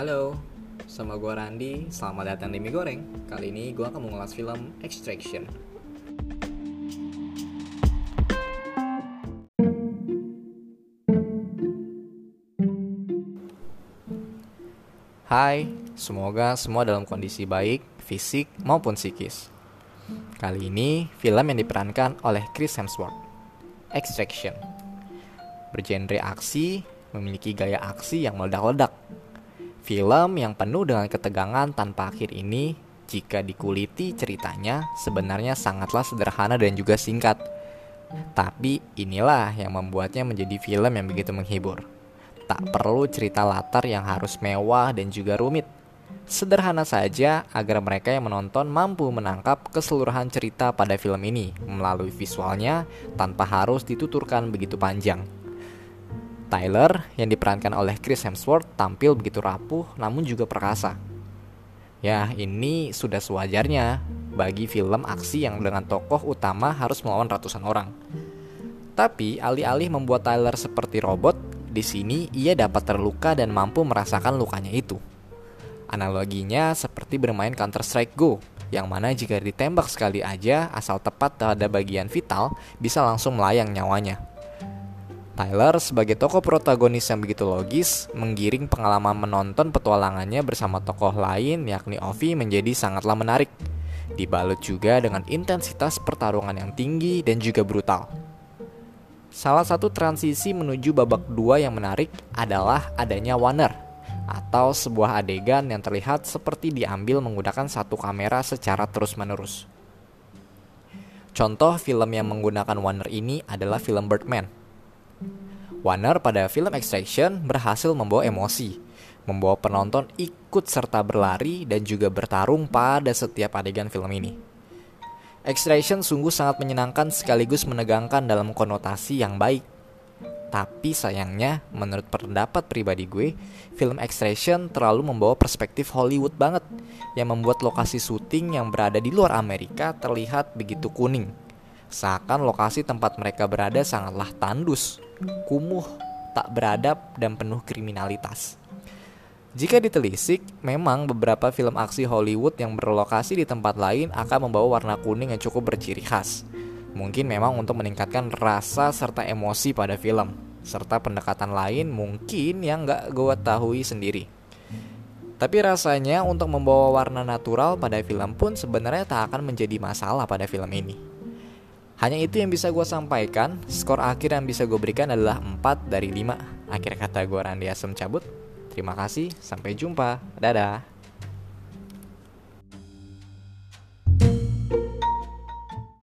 Halo, sama gue Randi, selamat datang di Mie Goreng. Kali ini gue akan mengulas film Extraction. Hai, semoga semua dalam kondisi baik, fisik maupun psikis. Kali ini, film yang diperankan oleh Chris Hemsworth Extraction. Bergenre aksi, memiliki gaya aksi yang meledak-ledak Film yang penuh dengan ketegangan tanpa akhir ini, jika dikuliti ceritanya, sebenarnya sangatlah sederhana dan juga singkat. Tapi inilah yang membuatnya menjadi film yang begitu menghibur. Tak perlu cerita latar yang harus mewah dan juga rumit. Sederhana saja agar mereka yang menonton mampu menangkap keseluruhan cerita pada film ini melalui visualnya tanpa harus dituturkan begitu panjang. Tyler yang diperankan oleh Chris Hemsworth tampil begitu rapuh namun juga perkasa. Ya, ini sudah sewajarnya bagi film aksi yang dengan tokoh utama harus melawan ratusan orang. Tapi alih-alih membuat Tyler seperti robot, di sini ia dapat terluka dan mampu merasakan lukanya itu. Analoginya seperti bermain Counter-Strike Go, yang mana jika ditembak sekali aja asal tepat terhadap bagian vital bisa langsung melayang nyawanya. Tyler sebagai tokoh protagonis yang begitu logis, menggiring pengalaman menonton petualangannya bersama tokoh lain yakni Ovi menjadi sangatlah menarik. Dibalut juga dengan intensitas pertarungan yang tinggi dan juga brutal. Salah satu transisi menuju babak dua yang menarik adalah adanya Warner atau sebuah adegan yang terlihat seperti diambil menggunakan satu kamera secara terus-menerus. Contoh film yang menggunakan Warner ini adalah film Birdman Warner pada film Extraction berhasil membawa emosi, membawa penonton ikut serta berlari dan juga bertarung pada setiap adegan film ini. Extraction sungguh sangat menyenangkan sekaligus menegangkan dalam konotasi yang baik. Tapi sayangnya, menurut pendapat pribadi gue, film Extraction terlalu membawa perspektif Hollywood banget yang membuat lokasi syuting yang berada di luar Amerika terlihat begitu kuning. Seakan lokasi tempat mereka berada sangatlah tandus kumuh, tak beradab, dan penuh kriminalitas. Jika ditelisik, memang beberapa film aksi Hollywood yang berlokasi di tempat lain akan membawa warna kuning yang cukup berciri khas. Mungkin memang untuk meningkatkan rasa serta emosi pada film, serta pendekatan lain mungkin yang gak gue tahui sendiri. Tapi rasanya untuk membawa warna natural pada film pun sebenarnya tak akan menjadi masalah pada film ini. Hanya itu yang bisa gue sampaikan. Skor akhir yang bisa gue berikan adalah 4 dari 5. Akhir kata gue Randy Asem cabut. Terima kasih, sampai jumpa. Dadah.